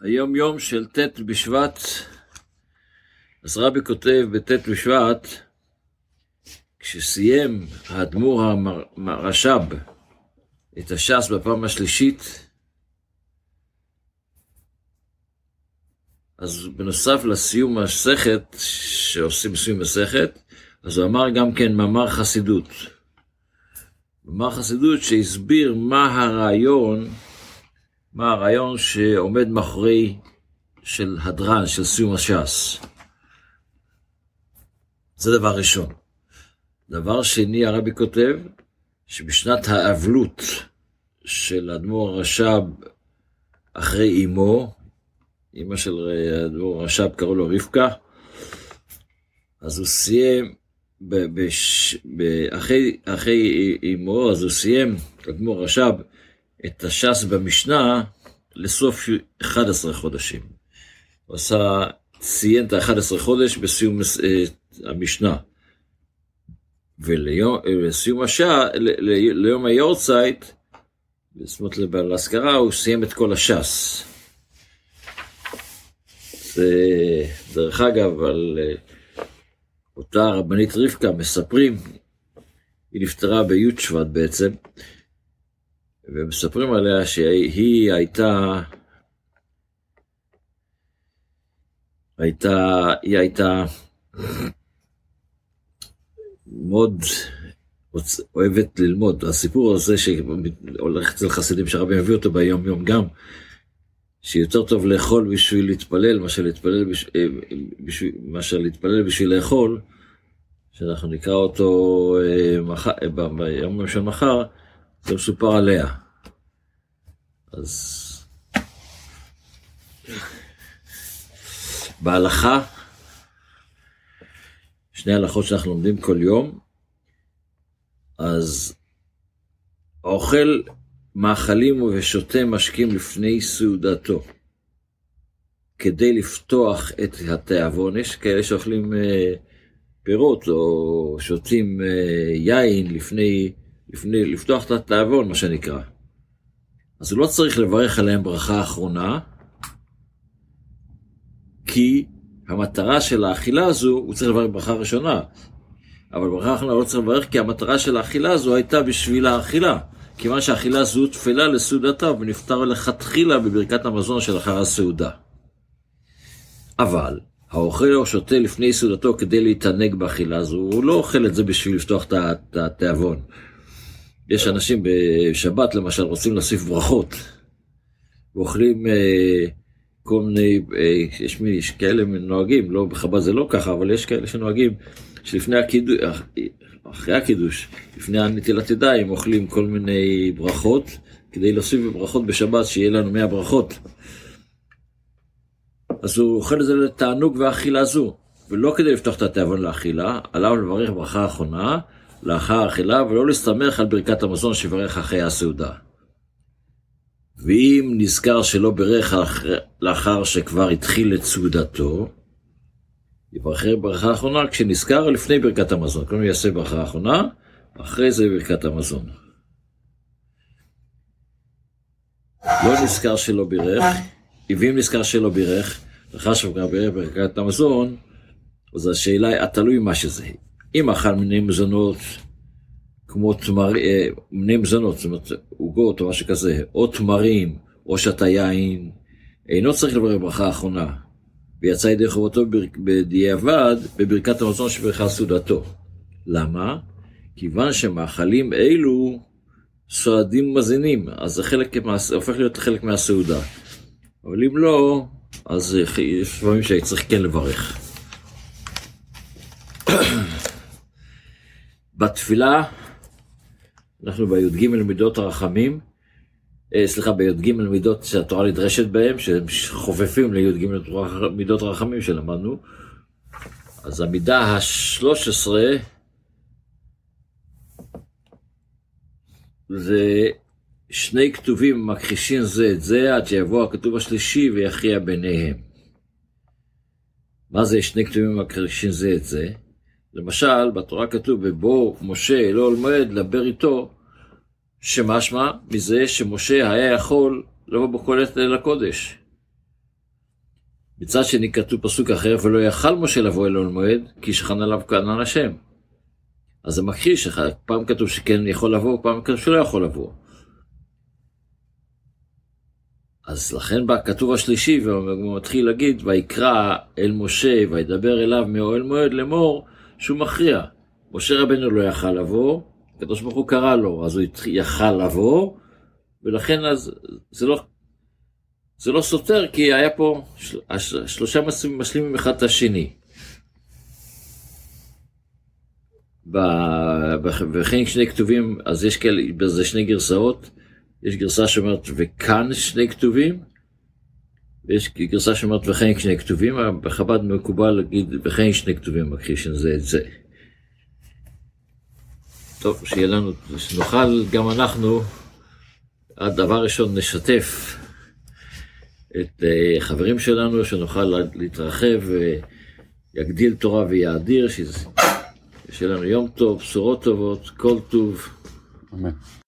היום יום של ט' בשבט, אז רבי כותב בט' בשבט, כשסיים האדמו"ר הרש"ב את הש"ס בפעם השלישית, אז בנוסף לסיום המסכת, שעושים סיום מסכת, אז הוא אמר גם כן מאמר חסידות. מאמר חסידות שהסביר מה הרעיון מה הרעיון שעומד מאחורי של הדרן, של סיום הש"ס. זה דבר ראשון. דבר שני, הרבי כותב, שבשנת האבלות של האדמו"ר הרש"ב אחרי אמו, אמא של האדמו"ר הרש"ב קראו לו רבקה, אז הוא סיים, בש, אחרי, אחרי אמו, אז הוא סיים, האדמו"ר הרש"ב, את הש"ס במשנה לסוף 11 חודשים. הוא עשה, ציין את ה-11 חודש בסיום אה, המשנה. ולסיום השעה, ליום היורצייט, זאת אומרת להשכרה, הוא סיים את כל הש"ס. זה, דרך אגב, על אה, אותה רבנית רבקה מספרים, היא נפטרה בי' שבט בעצם, ומספרים עליה שהיא הייתה, הייתה, היא הייתה מאוד אוהבת ללמוד. הסיפור הזה שהולך אצל חסידים שהרבי מביא אותו ביום יום גם, שיותר טוב לאכול בשביל להתפלל מאשר להתפלל, אה, בשביל, מאשר להתפלל בשביל לאכול, שאנחנו נקרא אותו אה, מח... אה, ביום של מחר, זה מסופר עליה. אז בהלכה, שני הלכות שאנחנו לומדים כל יום, אז האוכל מאכלים ושותה משקים לפני סעודתו, כדי לפתוח את התיאבון. יש כאלה שאוכלים אה, פירות או שותים אה, יין לפני לפני, לפתוח את התיאבון, מה שנקרא. אז הוא לא צריך לברך עליהם ברכה אחרונה, כי המטרה של האכילה הזו, הוא צריך לברך ברכה ראשונה. אבל ברכה אחרונה הוא לא צריך לברך, כי המטרה של האכילה הזו הייתה בשביל האכילה. כיוון שהאכילה הזו תפלה לסעודתה ונפטר לכתחילה בברכת המזון של אחר הסעודה. אבל, האוכל או שותה לפני סעודתו כדי להתענג באכילה הזו, הוא לא אוכל את זה בשביל לפתוח את התיאבון. יש אנשים בשבת למשל רוצים להוסיף ברכות, ואוכלים אה, כל מיני, אה, יש, מי, יש כאלה נוהגים, לא בחב"ד זה לא ככה, אבל יש כאלה שנוהגים שלפני הקידוש, אחרי הקידוש, לפני הנטילת ידיים, אוכלים כל מיני ברכות, כדי להוסיף ברכות בשבת, שיהיה לנו 100 ברכות. אז הוא אוכל את זה לתענוג ואכילה זו, ולא כדי לפתוח את התיאבון לאכילה, עליו לברך ברכה האחרונה, לאחר אכילה, ולא להסתמך על ברכת המזון שיברך אחרי הסעודה. ואם נזכר שלא ברך לאחר שכבר התחיל את סעודתו, יברך ברכה האחרונה כשנזכר לפני ברכת המזון. כלומר יעשה ברכה האחרונה, אחרי זה ברכת המזון. לא נזכר שלא בירך, ואם נזכר שלא בירך, לאחר שכבר בירך ברכת המזון, אז השאלה התלוי מה שזה. אם אכל מיני מזונות, כמו תמר, אה, מיני מזונות, זאת אומרת עוגות או משהו כזה, או תמרים, או שתה יין, אינו צריך לברך ברכה האחרונה, ויצא ידי חובתו בדיעבד בברכת המזון שברכה סעודתו. למה? כיוון שמאכלים אלו סועדים מזינים, אז זה חלק, הופך להיות חלק מהסעודה. אבל אם לא, אז יש דברים שצריך כן לברך. בתפילה, אנחנו בי"ג מידות הרחמים, אה, סליחה, בי"ג מידות שהתורה נדרשת בהם, שהם חופפים לי"ג מידות הרחמים שלמדנו. אז המידה ה-13 זה שני כתובים מכחישים זה את זה עד שיבוא הכתוב השלישי ויכריע ביניהם. מה זה שני כתובים מכחישים זה את זה? למשל, בתורה כתוב, ובו משה לא מועד לדבר איתו, שמשמע מזה שמשה היה יכול לבוא בכל עת ליל הקודש. מצד שני כתוב פסוק אחר, ולא יכל משה לבוא אל מועד, כי שכן עליו כנען השם. אז זה מכחיש, פעם כתוב שכן יכול לבוא, פעם כתוב שלא יכול לבוא. אז לכן בא הכתוב השלישי, והוא מתחיל להגיד, ויקרא אל משה, וידבר אליו מאוהל מועד לאמור, שהוא מכריע. משה רבנו לא יכל לבוא, הקדוש ברוך הוא קרא לו, אז הוא יכל לבוא, ולכן אז זה לא, זה לא סותר, כי היה פה שלושה משלימים אחד את השני. וכן שני כתובים, אז יש כאלה, בזה שני גרסאות, יש גרסה שאומרת וכאן שני כתובים, ויש גרסה שאומרת וכן שני כתובים, בחב"ד מקובל להגיד וכן שני כתובים מכחישים זה את זה. טוב, שיהיה לנו, שנוכל גם אנחנו, הדבר ראשון נשתף את uh, חברים שלנו, שנוכל להתרחב ויגדיל תורה ויאדיר, שיהיה לנו יום טוב, בשורות טובות, כל טוב. אמן.